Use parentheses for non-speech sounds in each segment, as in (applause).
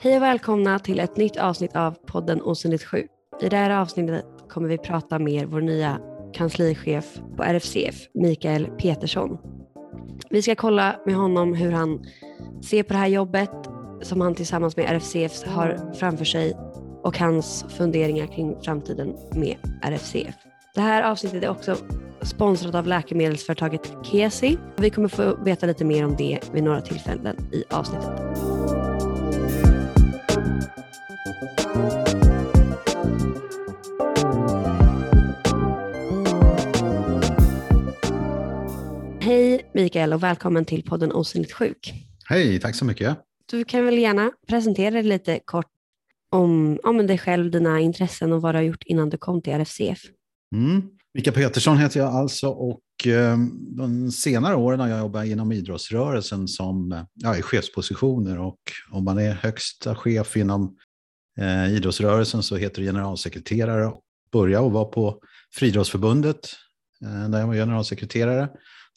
Hej och välkomna till ett nytt avsnitt av podden Osynligt 7. I det här avsnittet kommer vi prata med vår nya kanslichef på RFCF, Mikael Petersson. Vi ska kolla med honom hur han ser på det här jobbet som han tillsammans med RFCF har framför sig och hans funderingar kring framtiden med RFCF. Det här avsnittet är också sponsrat av läkemedelsföretaget Kesi. Vi kommer få veta lite mer om det vid några tillfällen i avsnittet. Hej Mikael och välkommen till podden Osynligt sjuk. Hej, tack så mycket. Du kan väl gärna presentera dig lite kort om, om dig själv, dina intressen och vad du har gjort innan du kom till RFCF. Mm. Mika Petersson heter jag alltså och eh, de senare åren har jag jobbat inom idrottsrörelsen som eh, ja, i chefspositioner och om man är högsta chef inom eh, idrottsrörelsen så heter det generalsekreterare. Började och var på Friidrottsförbundet eh, där jag var generalsekreterare.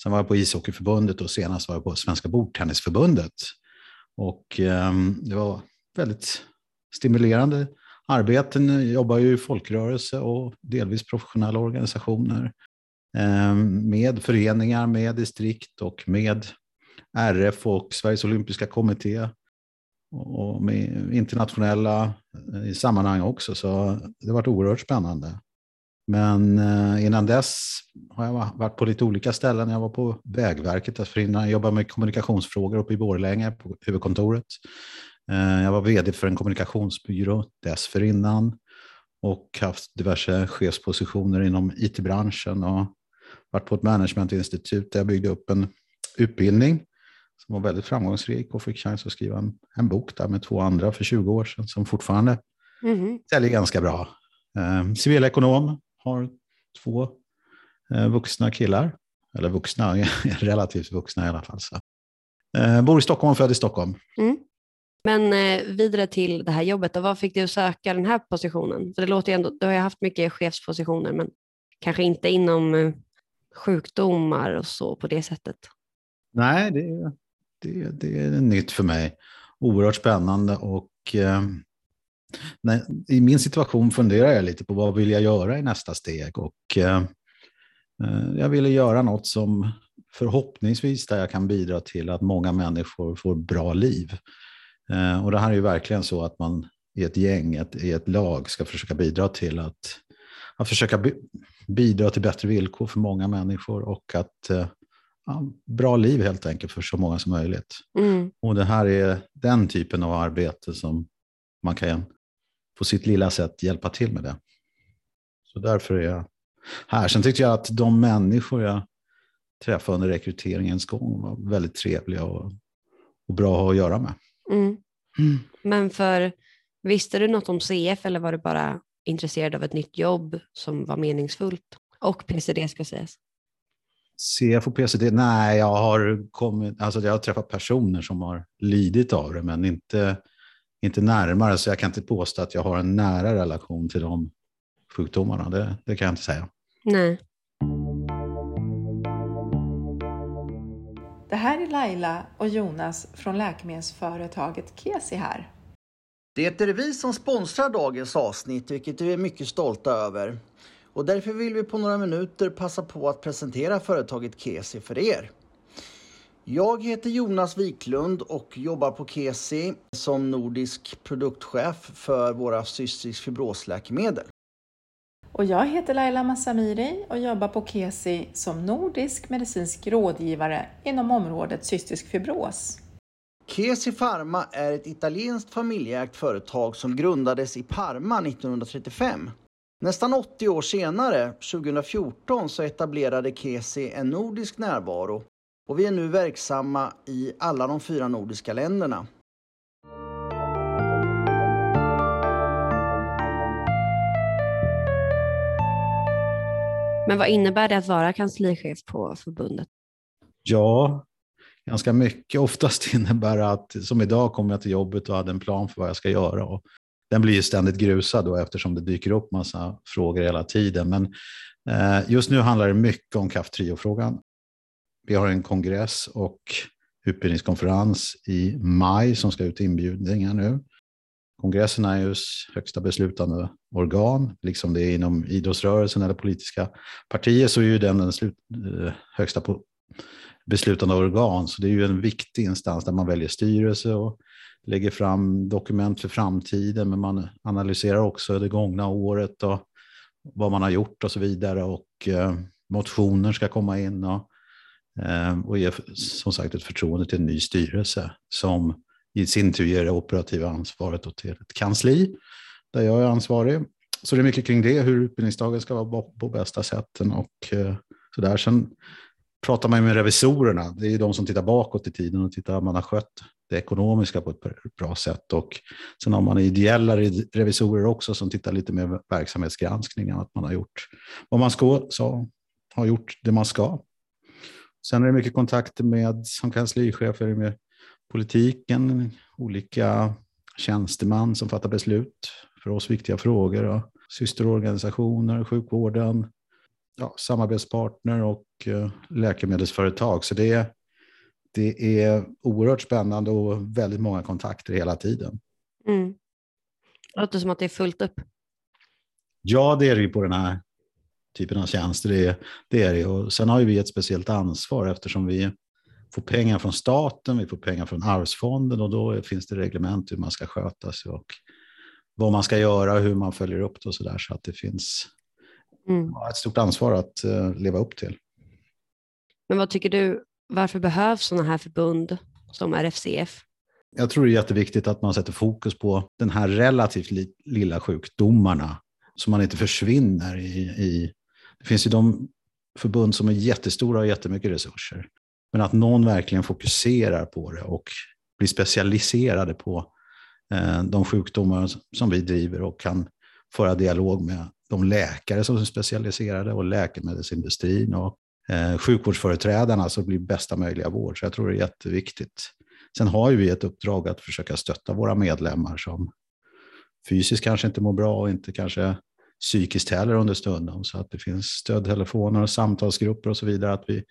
Sen var jag på ishockeyförbundet och senast var jag på Svenska bordtennisförbundet. Och eh, det var väldigt stimulerande arbeten. Jobbar ju i folkrörelse och delvis professionella organisationer eh, med föreningar, med distrikt och med RF och Sveriges olympiska kommitté och med internationella eh, i sammanhang också. Så det har varit oerhört spännande. Men eh, innan dess har jag varit på lite olika ställen. Jag var på Vägverket dessförinnan. Jag jobbade med kommunikationsfrågor uppe i Borlänge på huvudkontoret. Eh, jag var vd för en kommunikationsbyrå dessförinnan och haft diverse chefspositioner inom it-branschen och varit på ett managementinstitut där jag byggde upp en utbildning som var väldigt framgångsrik och fick chans att skriva en, en bok där med två andra för 20 år sedan som fortfarande mm. säljer ganska bra. Eh, civilekonom, har två eh, vuxna killar, eller vuxna, (laughs) relativt vuxna i alla fall. Så. Eh, bor i Stockholm och född i Stockholm. Mm. Men eh, vidare till det här jobbet, och vad fick du att söka den här positionen? För det låter ändå, du har ju haft mycket chefspositioner, men kanske inte inom eh, sjukdomar och så på det sättet. Nej, det, det, det är nytt för mig. Oerhört spännande och eh, när, i min situation funderar jag lite på vad vill jag göra i nästa steg och eh, eh, jag ville göra något som förhoppningsvis där jag kan bidra till att många människor får bra liv. Eh, och det här är ju verkligen så att man i ett gäng, ett, i ett lag, ska försöka bidra till att, att försöka bi, bidra till bättre villkor för många människor och att eh, ja, bra liv helt enkelt för så många som möjligt. Mm. Och det här är den typen av arbete som man kan på sitt lilla sätt hjälpa till med det. Så därför är jag här. Sen tyckte jag att de människor jag träffade under rekryteringens gång var väldigt trevliga och, och bra att göra med. Mm. Mm. Men för, visste du något om CF eller var du bara intresserad av ett nytt jobb som var meningsfullt? Och PCD ska sägas. CF och PCD? Nej, jag har, kommit, alltså jag har träffat personer som har lidit av det, men inte inte närmare, så jag kan inte påstå att jag har en nära relation till de sjukdomarna. Det, det kan jag inte säga. Nej. Det här är Laila och Jonas från läkemedelsföretaget Kesi här. Det är vi som sponsrar dagens avsnitt, vilket vi är mycket stolta över. Och därför vill vi på några minuter passa på att presentera företaget Kesi för er. Jag heter Jonas Wiklund och jobbar på Kesi som nordisk produktchef för våra cystisk fibrosläkemedel. Och jag heter Laila Massamiri och jobbar på Kesi som nordisk medicinsk rådgivare inom området cystisk fibros. Kesi Pharma är ett italienskt familjeägt företag som grundades i Parma 1935. Nästan 80 år senare, 2014, så etablerade Kesi en nordisk närvaro och vi är nu verksamma i alla de fyra nordiska länderna. Men vad innebär det att vara kanslichef på förbundet? Ja, ganska mycket. Oftast (laughs) innebär det att, som idag, kom jag till jobbet och hade en plan för vad jag ska göra. Och den blir ju ständigt grusad då, eftersom det dyker upp massa frågor hela tiden. Men eh, just nu handlar det mycket om CAF-trio-frågan vi har en kongress och utbildningskonferens i maj som ska ut inbjudningar nu. Kongressen är ju högsta beslutande organ, liksom det är inom idrottsrörelsen eller politiska partier så är ju den den slut, eh, högsta beslutande organ. Så det är ju en viktig instans där man väljer styrelse och lägger fram dokument för framtiden, men man analyserar också det gångna året och vad man har gjort och så vidare. Och eh, motioner ska komma in och, eh, och ge som sagt ett förtroende till en ny styrelse som i sin tur ger det operativa ansvaret till ett kansli där jag är ansvarig. Så det är mycket kring det, hur utbildningsdagen ska vara på bästa sätten och eh, så där. Sen pratar man med revisorerna, det är de som tittar bakåt i tiden och tittar om man har skött det ekonomiska på ett bra sätt. Och sen har man ideella revisorer också som tittar lite mer verksamhetsgranskning, att man har gjort vad man ska, så har gjort det man ska. Sen är det mycket kontakter med, som kanslichefer med politiken, olika tjänstemän som fattar beslut för oss viktiga frågor, och systerorganisationer, sjukvården, ja, samarbetspartner och uh, läkemedelsföretag. Så det är, det är oerhört spännande och väldigt många kontakter hela tiden. Mm. Det låter som att det är fullt upp. Ja, det är det ju på den här typen av tjänster. Det är, det. Och sen har vi ett speciellt ansvar eftersom vi får pengar från staten, vi får pengar från arvsfonden och då finns det reglement hur man ska sköta sig och vad man ska göra och hur man följer upp det och så där så att det finns mm. ett stort ansvar att uh, leva upp till. Men vad tycker du, varför behövs sådana här förbund som RFCF? Jag tror det är jätteviktigt att man sätter fokus på den här relativt li lilla sjukdomarna så man inte försvinner i, i... Det finns ju de förbund som är jättestora och jättemycket resurser. Men att någon verkligen fokuserar på det och blir specialiserade på eh, de sjukdomar som vi driver och kan föra dialog med de läkare som är specialiserade och läkemedelsindustrin och eh, sjukvårdsföreträdarna så blir bästa möjliga vård. Så jag tror det är jätteviktigt. Sen har ju vi ett uppdrag att försöka stötta våra medlemmar som fysiskt kanske inte mår bra och inte kanske psykiskt heller under stunden. Så att det finns stödtelefoner och samtalsgrupper och så vidare. Att vi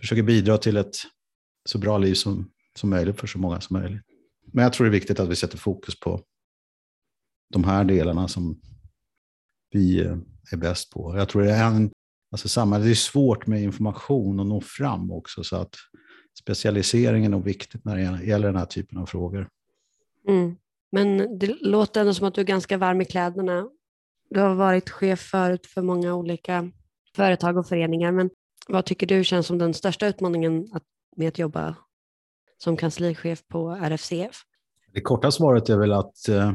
försöker bidra till ett så bra liv som, som möjligt för så många som möjligt. Men jag tror det är viktigt att vi sätter fokus på de här delarna som vi eh, är bäst på. Jag tror det är en, alltså samhället är svårt med information och nå fram också så att specialiseringen är viktigt när det gäller den här typen av frågor. Mm. Men det låter ändå som att du är ganska varm i kläderna. Du har varit chef förut för många olika företag och föreningar, men vad tycker du känns som den största utmaningen med att jobba som kanslichef på RFCF? Det korta svaret är väl att eh,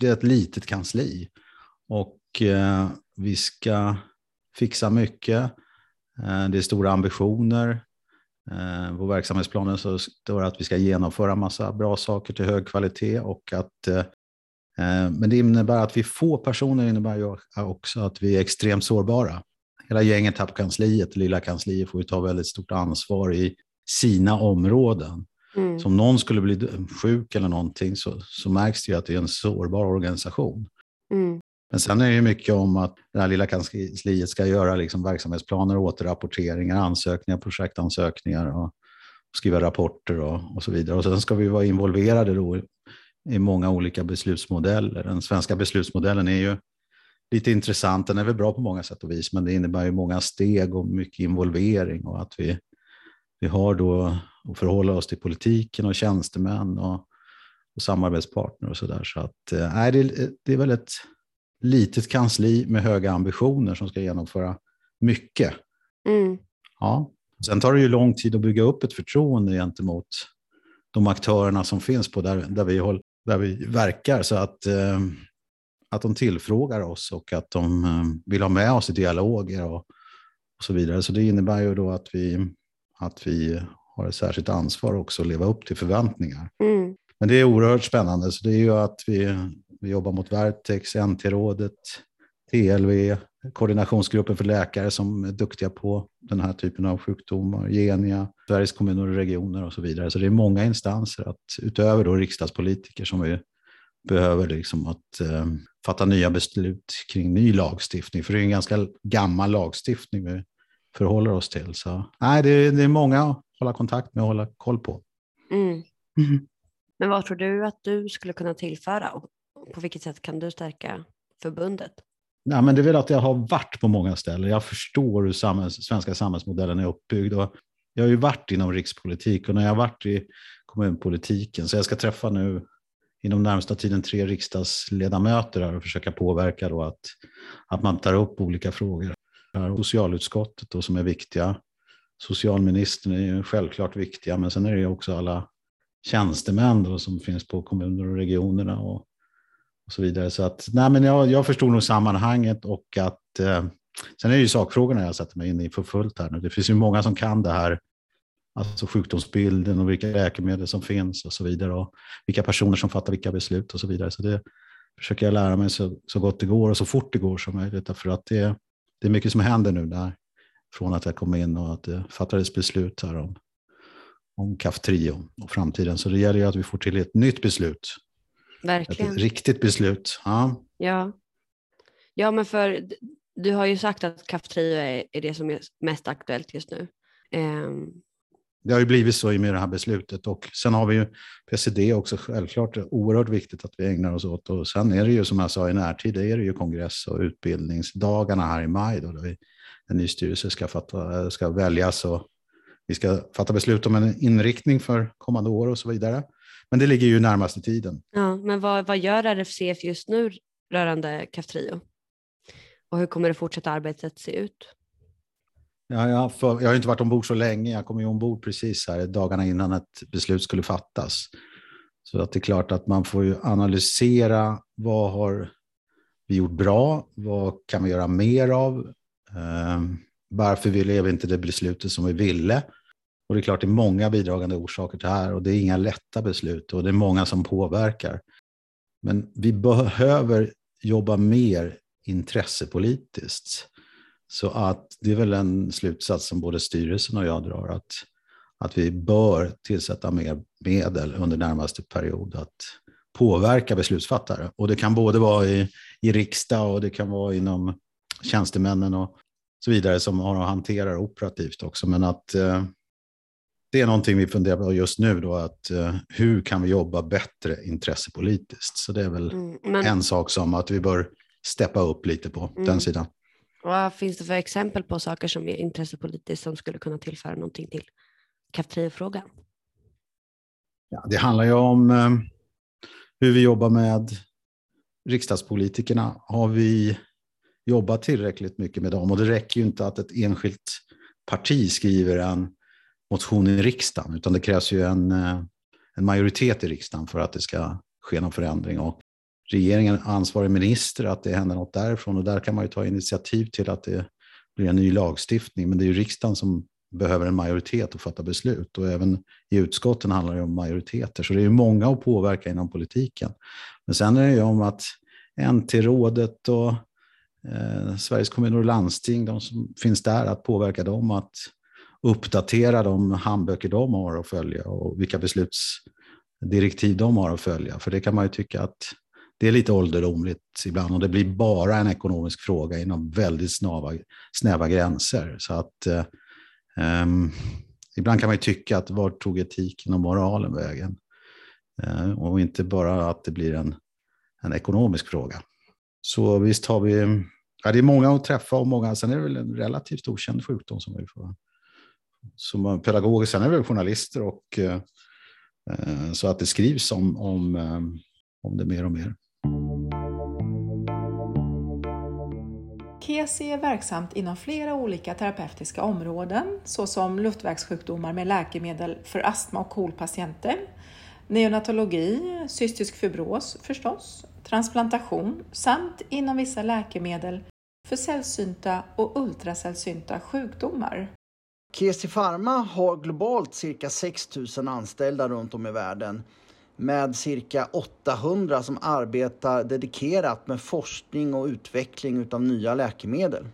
det är ett litet kansli och eh, vi ska fixa mycket. Eh, det är stora ambitioner. Eh, Vår verksamhetsplan så står att vi ska genomföra massa bra saker till hög kvalitet och att eh, eh, men det innebär att vi få personer innebär ju också att vi är extremt sårbara hela gänget här på kansliet, lilla kansliet, får ju ta väldigt stort ansvar i sina områden. Mm. Så om någon skulle bli sjuk eller någonting så, så märks det ju att det är en sårbar organisation. Mm. Men sen är det mycket om att det här lilla kansliet ska göra liksom verksamhetsplaner, återrapporteringar, ansökningar, projektansökningar och skriva rapporter och, och så vidare. Och sen ska vi vara involverade då i många olika beslutsmodeller. Den svenska beslutsmodellen är ju lite intressant. Den är väl bra på många sätt och vis, men det innebär ju många steg och mycket involvering och att vi, vi har då att förhålla oss till politiken och tjänstemän och, och samarbetspartner och så där. Så att, nej, det, det är väl ett litet kansli med höga ambitioner som ska genomföra mycket. Mm. Ja. Sen tar det ju lång tid att bygga upp ett förtroende gentemot de aktörerna som finns på där, där, vi, håll, där vi verkar. Så att eh, att de tillfrågar oss och att de eh, vill ha med oss i dialoger och, och så vidare. Så det innebär ju då att vi, att vi har ett särskilt ansvar också att leva upp till förväntningar. Mm. Men det är oerhört spännande. Så det är ju att vi, vi jobbar mot Vertex, NT-rådet, TLV, koordinationsgruppen för läkare som är duktiga på den här typen av sjukdomar, Genia, Sveriges kommuner och regioner och så vidare. Så det är många instanser, att, utöver då riksdagspolitiker som vi behöver liksom att eh, fatta nya beslut kring ny lagstiftning. För det är en ganska gammal lagstiftning vi förhåller oss till. Så nej, det, är, det är många att hålla kontakt med och hålla koll på. Mm. Mm. Men vad tror du att du skulle kunna tillföra och på vilket sätt kan du stärka förbundet? Ja, men det är väl att jag har varit på många ställen. Jag förstår hur samhälls, svenska samhällsmodellen är uppbyggd. Och jag har ju varit inom rikspolitik och när jag har varit i kommunpolitiken, så jag ska träffa nu inom närmsta tiden tre riksdagsledamöter här och försöka påverka då att, att man tar upp olika frågor. Socialutskottet då, som är viktiga. Socialministern är ju självklart viktiga, men sen är det ju också alla tjänstemän då, som finns på kommuner och regionerna och, och så vidare. Så att, nej, men jag, jag förstod nog sammanhanget och att eh, sen är det ju sakfrågorna jag sätter mig in i för fullt här nu. Det finns ju många som kan det här, alltså sjukdomsbilden och vilka läkemedel som finns och så vidare och vilka personer som fattar vilka beslut och så vidare. Så det försöker jag lära mig så, så gott det går och så fort det går som möjligt. För att det, det är mycket som händer nu där, från att jag kom in och att det fattades beslut här om, om Kaftrio och framtiden. Så det gäller ju att vi får till ett nytt beslut. Verkligen. Ett riktigt beslut. Ja. Ja. ja, men för du har ju sagt att Kaftrio är, är det som är mest aktuellt just nu. Ehm, det har ju blivit så i och med det här beslutet och sen har vi ju PCD också självklart det är oerhört viktigt att vi ägnar oss åt och sen är det ju som jag sa i närtid, det är det ju kongress och utbildningsdagarna här i maj då, då vi, en ny styrelse ska, fatta, ska väljas och vi ska fatta beslut om en inriktning för kommande år och så vidare. Men det ligger ju närmast i tiden. ja, men vad, vad gör RFCF just nu rörande Kaftrio? Och hur kommer det fortsatta arbetet se ut? Ja, jag, för, jag har inte varit ombord så länge, jag kom ju ombord precis här dagarna innan ett beslut skulle fattas. Så att det är klart att man får ju analysera vad har vi gjort bra, vad kan vi göra mer av, Ehm, varför vi lever inte det beslutet som vi ville. Och det är klart det är många bidragande orsaker till det här och det är inga lätta beslut och det är många som påverkar. Men vi behöver jobba mer intressepolitiskt. Så att det är väl en slutsats som både styrelsen och jag drar, att, att vi bör tillsätta mer medel under närmaste period att påverka beslutsfattare. Och det kan både vara i, i riksdag och det kan vara inom tjänstemännen och så vidare som har att hantera operativt också. Men att eh, det är någonting vi funderar på just nu då, att eh, hur kan vi jobba bättre intressepolitiskt? Så det är väl Mm, men en sak som att vi bör steppa upp lite på Mm. den sidan vad finns det för exempel på saker som är intressepolitiskt som skulle kunna tillföra någonting till Kaftrio-frågan? Ja, det handlar ju om eh, hur vi jobbar med riksdagspolitikerna. Har vi jobbat tillräckligt mycket med dem? Och det räcker ju inte att ett enskilt parti skriver en motion i riksdagen, utan det krävs ju en, eh, en majoritet i riksdagen för att det ska ske någon förändring. Och regeringen, ansvarig minister, att det händer något därifrån. Och där kan man ju ta initiativ till att det blir en ny lagstiftning. Men det är ju riksdagen som behöver en majoritet att fatta beslut. Och även i utskotten handlar det om majoriteter. Så det är ju många att påverka inom politiken. Men sen är det ju om att NT-rådet och eh, Sveriges kommuner och landsting, de som finns där, att påverka dem att uppdatera de handböcker de har att följa och vilka beslutsdirektiv de har att följa. För det kan man ju tycka att det är lite ålderdomligt ibland och det blir bara en ekonomisk fråga inom väldigt snäva, snäva gränser. Så att eh, ehm, ibland kan man ju tycka att var tog etiken och moralen vägen? Eh, och inte bara att det blir en, en ekonomisk fråga. Så visst har vi, ja, det är många att träffa och många, sen är det väl en relativt okänd sjukdom som vi får som pedagoger, sen är vi journalister och eh, eh, så att det skrivs om, om, eh, om det mer och mer. KESI är verksamt inom flera olika terapeutiska områden såsom luftvägssjukdomar med läkemedel för astma och KOL-patienter, neonatologi, cystisk fibros förstås, transplantation samt inom vissa läkemedel för sällsynta och ultrasällsynta sjukdomar. Kesi Pharma har globalt cirka 6 000 anställda runt om i världen med cirka 800 som arbetar dedikerat med forskning och utveckling av nya läkemedel.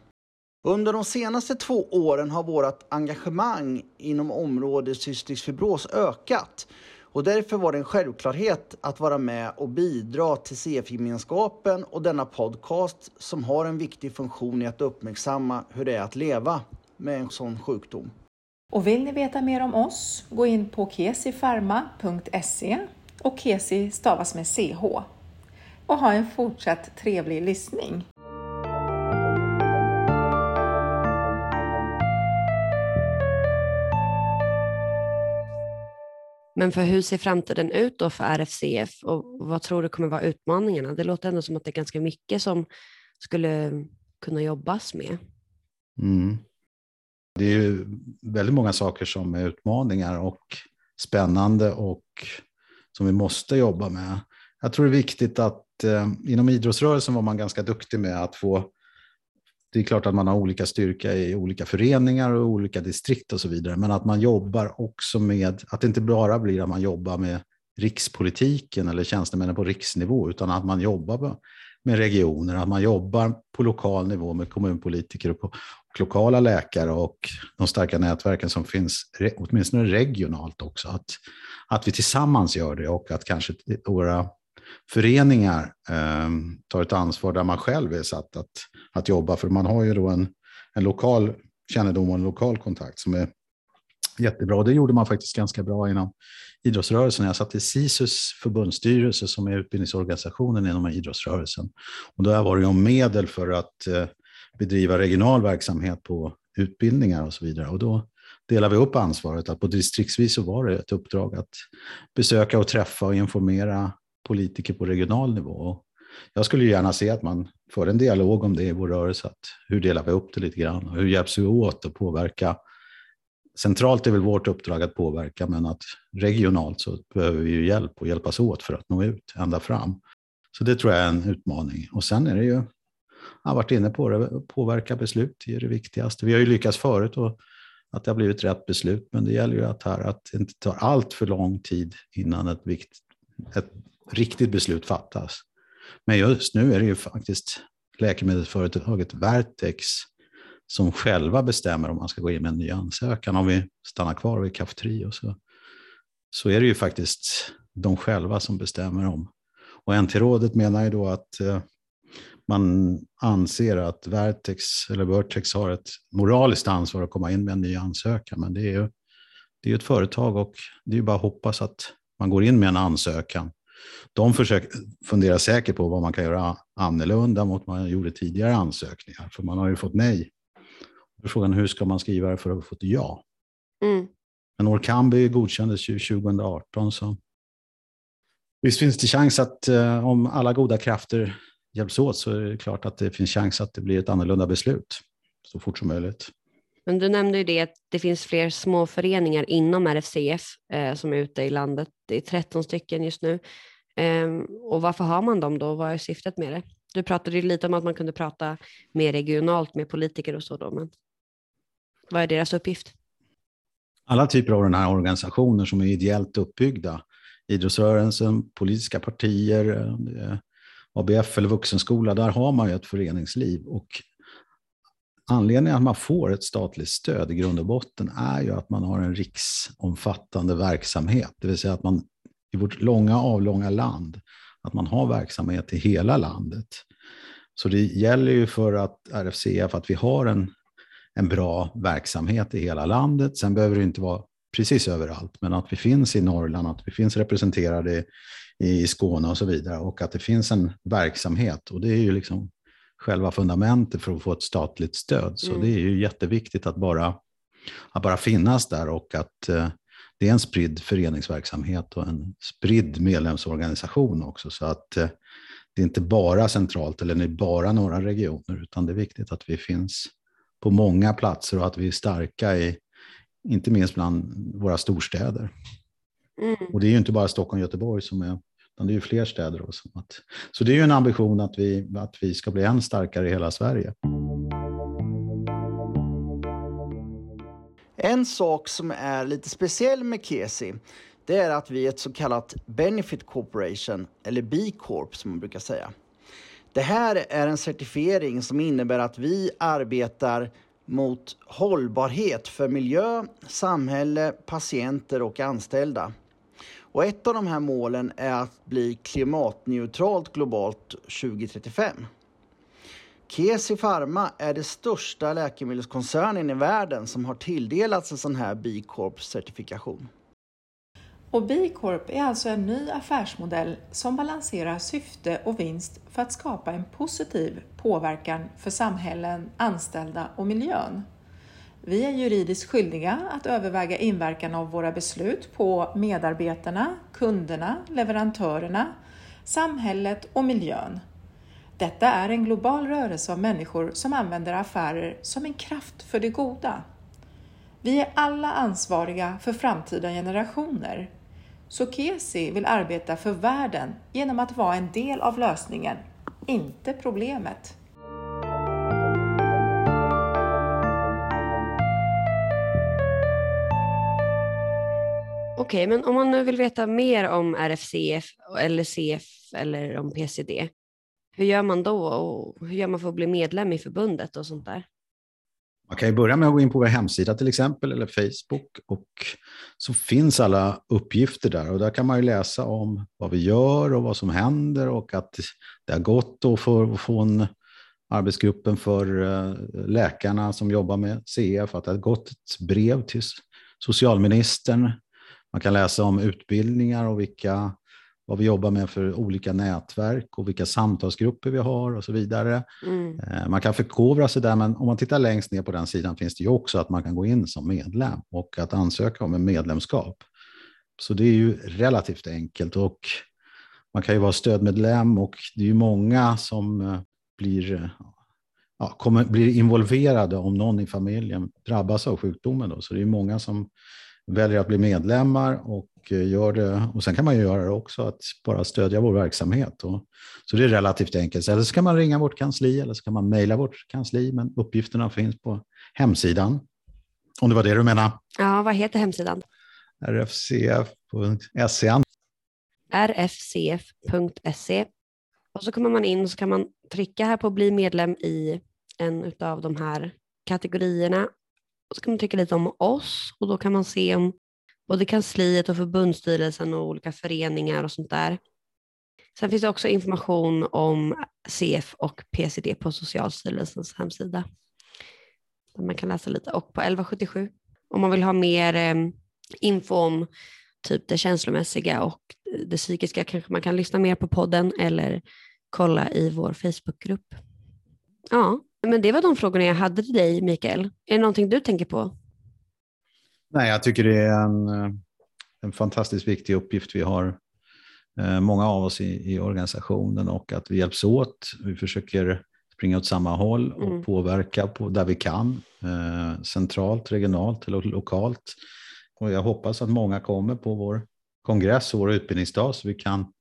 Under de senaste två åren har vårt engagemang inom området cystisk fibros ökat och därför var det en självklarhet att vara med och bidra till CF-gemenskapen och denna podcast som har en viktig funktion i att uppmärksamma hur det är att leva med en sån sjukdom. Och vill ni veta mer om oss, gå in på kesifarma.se och Kesi stavas med CH. Och ha en fortsatt trevlig lyssning. Men för hur ser framtiden ut då för RFCF och vad tror du kommer vara utmaningarna? Det låter ändå som att det är ganska mycket som skulle kunna jobbas med. Mm. Det är ju väldigt många saker som är utmaningar och spännande och som vi måste jobba med. Jag tror det är viktigt att eh, inom idrottsrörelsen var man ganska duktig med att få det är klart att man har olika styrka i olika föreningar och olika distrikt och så vidare, men att man jobbar också med, att det inte bara blir att man jobbar med rikspolitiken eller tjänstemännen på riksnivå, utan att man jobbar med regioner, att man jobbar på lokal nivå med kommunpolitiker och, på, och lokala läkare och de starka nätverken som finns, åtminstone regionalt också. Att, att vi tillsammans gör det och att kanske våra föreningar eh, tar ett ansvar där man själv är satt att, att jobba. För man har ju då en, en lokal kännedom och en lokal kontakt som är jättebra. Och det gjorde man faktiskt ganska bra inom idrottsrörelsen. Jag satt i SISUs förbundsstyrelse som är utbildningsorganisationen inom idrottsrörelsen. Och där var det om medel för att eh, bedriva regional verksamhet på utbildningar och så vidare. Och då delade vi upp ansvaret. Att på distriktsvis så var det ett uppdrag att besöka och träffa och informera politiker på regional nivå. Jag skulle gärna se att man för en dialog om det i vår rörelse. Att hur delar vi upp det lite grann? och Hur hjälps vi åt att påverka? Centralt är väl vårt uppdrag att påverka, men att regionalt så behöver vi ju hjälp och hjälpas åt för att nå ut ända fram. Så det tror jag är en utmaning. Och sen är det ju, jag har varit inne på det, påverka beslut är det viktigaste. Vi har ju lyckats förut och att det har blivit rätt beslut, men det gäller ju att, här, att det inte tar allt för lång tid innan ett, vikt, ett riktigt beslut fattas. Men just nu är det ju faktiskt läkemedelsföretaget Vertex som själva bestämmer om man ska gå in med en ny ansökan. Om vi stannar kvar vid Kaftrio så, så är det ju faktiskt de själva som bestämmer om. Och NT-rådet menar ju då att eh, man anser att Vertex, eller Vertex har ett moraliskt ansvar att komma in med en ny ansökan. Men det är ju det är ett företag och det är ju bara att hoppas att man går in med en ansökan de försöker, funderar säkert på vad man kan göra annorlunda mot vad man gjorde tidigare ansökningar, för man har ju fått nej. Då är frågan hur ska man skriva det för att få ett ja? Mm. Men Orkambi godkändes ju 2018, så visst finns det chans att eh, om alla goda krafter hjälps åt så är det klart att det finns chans att det blir ett annorlunda beslut så fort som möjligt. Men du nämnde ju det att det finns fler små föreningar inom RFCF eh, som är ute i landet. Det är 13 stycken just nu. Eh, och varför har man dem då? Vad är syftet med det? Du pratade ju lite om att man kunde prata mer regionalt med politiker och så då, men vad är deras uppgift? Alla typer av den här organisationer som är ideellt uppbyggda, idrottsrörelsen, politiska partier, eh, ABF eller vuxenskola, där har man ju ett föreningsliv och Anledningen att man får ett statligt stöd i grund och botten är ju att man har en riksomfattande verksamhet, det vill säga att man i vårt långa avlånga land, att man har verksamhet i hela landet. Så det gäller ju för att RFCF att vi har en, en bra verksamhet i hela landet. Sen behöver det inte vara precis överallt, men att vi finns i Norrland, att vi finns representerade i Skåne och så vidare och att det finns en verksamhet. Och det är ju liksom själva fundamentet för att få ett statligt stöd. Så mm. det är ju jätteviktigt att bara, att bara finnas där och att eh, det är en spridd föreningsverksamhet och en spridd medlemsorganisation också. Så att eh, det är inte bara centralt eller bara några regioner, utan det är viktigt att vi finns på många platser och att vi är starka i, inte minst bland våra storstäder. Mm. Och det är ju inte bara Stockholm och Göteborg som är utan det är ju fler städer. Och så. så det är ju en ambition att vi, att vi ska bli än starkare i hela Sverige. En sak som är lite speciell med Kesi det är att vi är ett så kallat Benefit Corporation, eller B Corp som man brukar säga. Det här är en certifiering som innebär att vi arbetar mot hållbarhet för miljö, samhälle, patienter och anställda. Och ett av de här målen är att bli klimatneutralt globalt 2035. Kesi Pharma är det största läkemedelskoncernen i världen som har tilldelats en sån här B Corp-certifikation. Och B Corp är alltså en ny affärsmodell som balanserar syfte och vinst för att skapa en positiv påverkan för samhällen, anställda och miljön. Vi är juridiskt skyldiga att överväga inverkan av våra beslut på medarbetarna, kunderna, leverantörerna, samhället och miljön. Detta är en global rörelse av människor som använder affärer som en kraft för det goda. Vi är alla ansvariga för framtida generationer. Så Kesi vill arbeta för världen genom att vara en del av lösningen, inte problemet. Okej, men om man nu vill veta mer om RFCF eller CF eller om PCD, hur gör man då och hur gör man för att bli medlem i förbundet och sånt där? Man kan ju börja med att gå in på vår hemsida till exempel eller Facebook och så finns alla uppgifter där. Och där kan man ju läsa om vad vi gör och vad som händer och att det har gått att få, en arbetsgruppen för eh, läkarna som jobbar med CF, att det har gått ett brev till socialministern. Man kan läsa om utbildningar och vilka, vad vi jobbar med för olika nätverk och vilka samtalsgrupper vi har och så vidare. Mm. Eh, man kan förkovra sig där, men om man tittar längst ner på den sidan finns det ju också att man kan gå in som medlem och att ansöka om en medlemskap. Så det är ju relativt enkelt och man kan ju vara stödmedlem och det är ju många som eh, blir, ja, kommer, blir involverade om någon i familjen drabbas av sjukdomen. Då. Så det är många som väljer att bli medlemmar och eh, gör det. Och sen kan man ju göra det också, att bara stödja vår verksamhet. Och, så det är relativt enkelt. Eller så kan man ringa vårt kansli eller så kan man mejla vårt kansli, men uppgifterna finns på hemsidan. Om det var det du menade? Ja, vad heter hemsidan? rfcf.se. rfcf.se. Och så kommer man in och så kan man trycka här på bli medlem i en av de här kategorierna och så kan man trycka lite om oss och då kan man se om både kansliet och förbundsstyrelsen och olika föreningar och sånt där. Sen finns det också information om CF och PCD på Socialstyrelsens hemsida. Där man kan läsa lite och på 1177 om man vill ha mer eh, info om typ det känslomässiga och det psykiska kanske man kan lyssna mer på podden eller kolla i vår Facebookgrupp. Ja, men det var de frågorna jag hade till dig, Mikael. Är det någonting du tänker på? Nej, jag tycker det är en, en fantastiskt viktig uppgift vi har, eh, många av oss i, i, organisationen, och att vi hjälps åt. Vi försöker springa åt samma håll och mm. påverka på, där vi kan, eh, centralt, regionalt eller lokalt. Och jag hoppas att många kommer på vår kongress och vår utbildningsdag så vi kan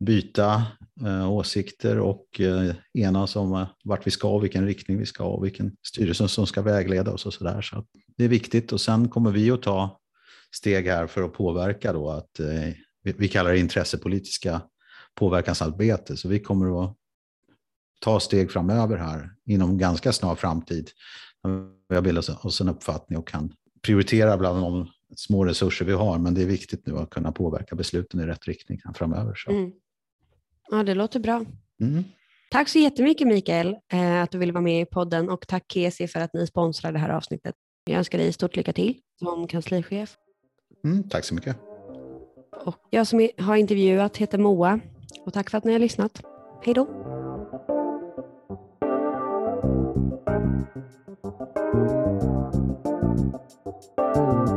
byta eh, åsikter och eh, enas om eh, vart vi ska, vilken riktning vi ska och vilken styrelse som ska vägleda oss och så där. Så det är viktigt och sen kommer vi att ta steg här för att påverka då att eh, vi, vi kallar det intressepolitiska påverkansarbete. Så vi kommer att ta steg framöver här inom ganska snar framtid. Vi har bildat oss en uppfattning och kan prioritera bland de små resurser vi har, men det är viktigt nu att kunna påverka besluten i rätt riktning framöver. Så. Mm. Ja, det låter bra. Mm. Tack så jättemycket Mikael eh, att du ville vara med i podden och tack Kesi för att ni sponsrar det här avsnittet. Jag önskar dig stort lycka till som kanslichef. Mm, tack så mycket. Och jag som har intervjuat heter Moa och tack för att ni har lyssnat. Hej då! thank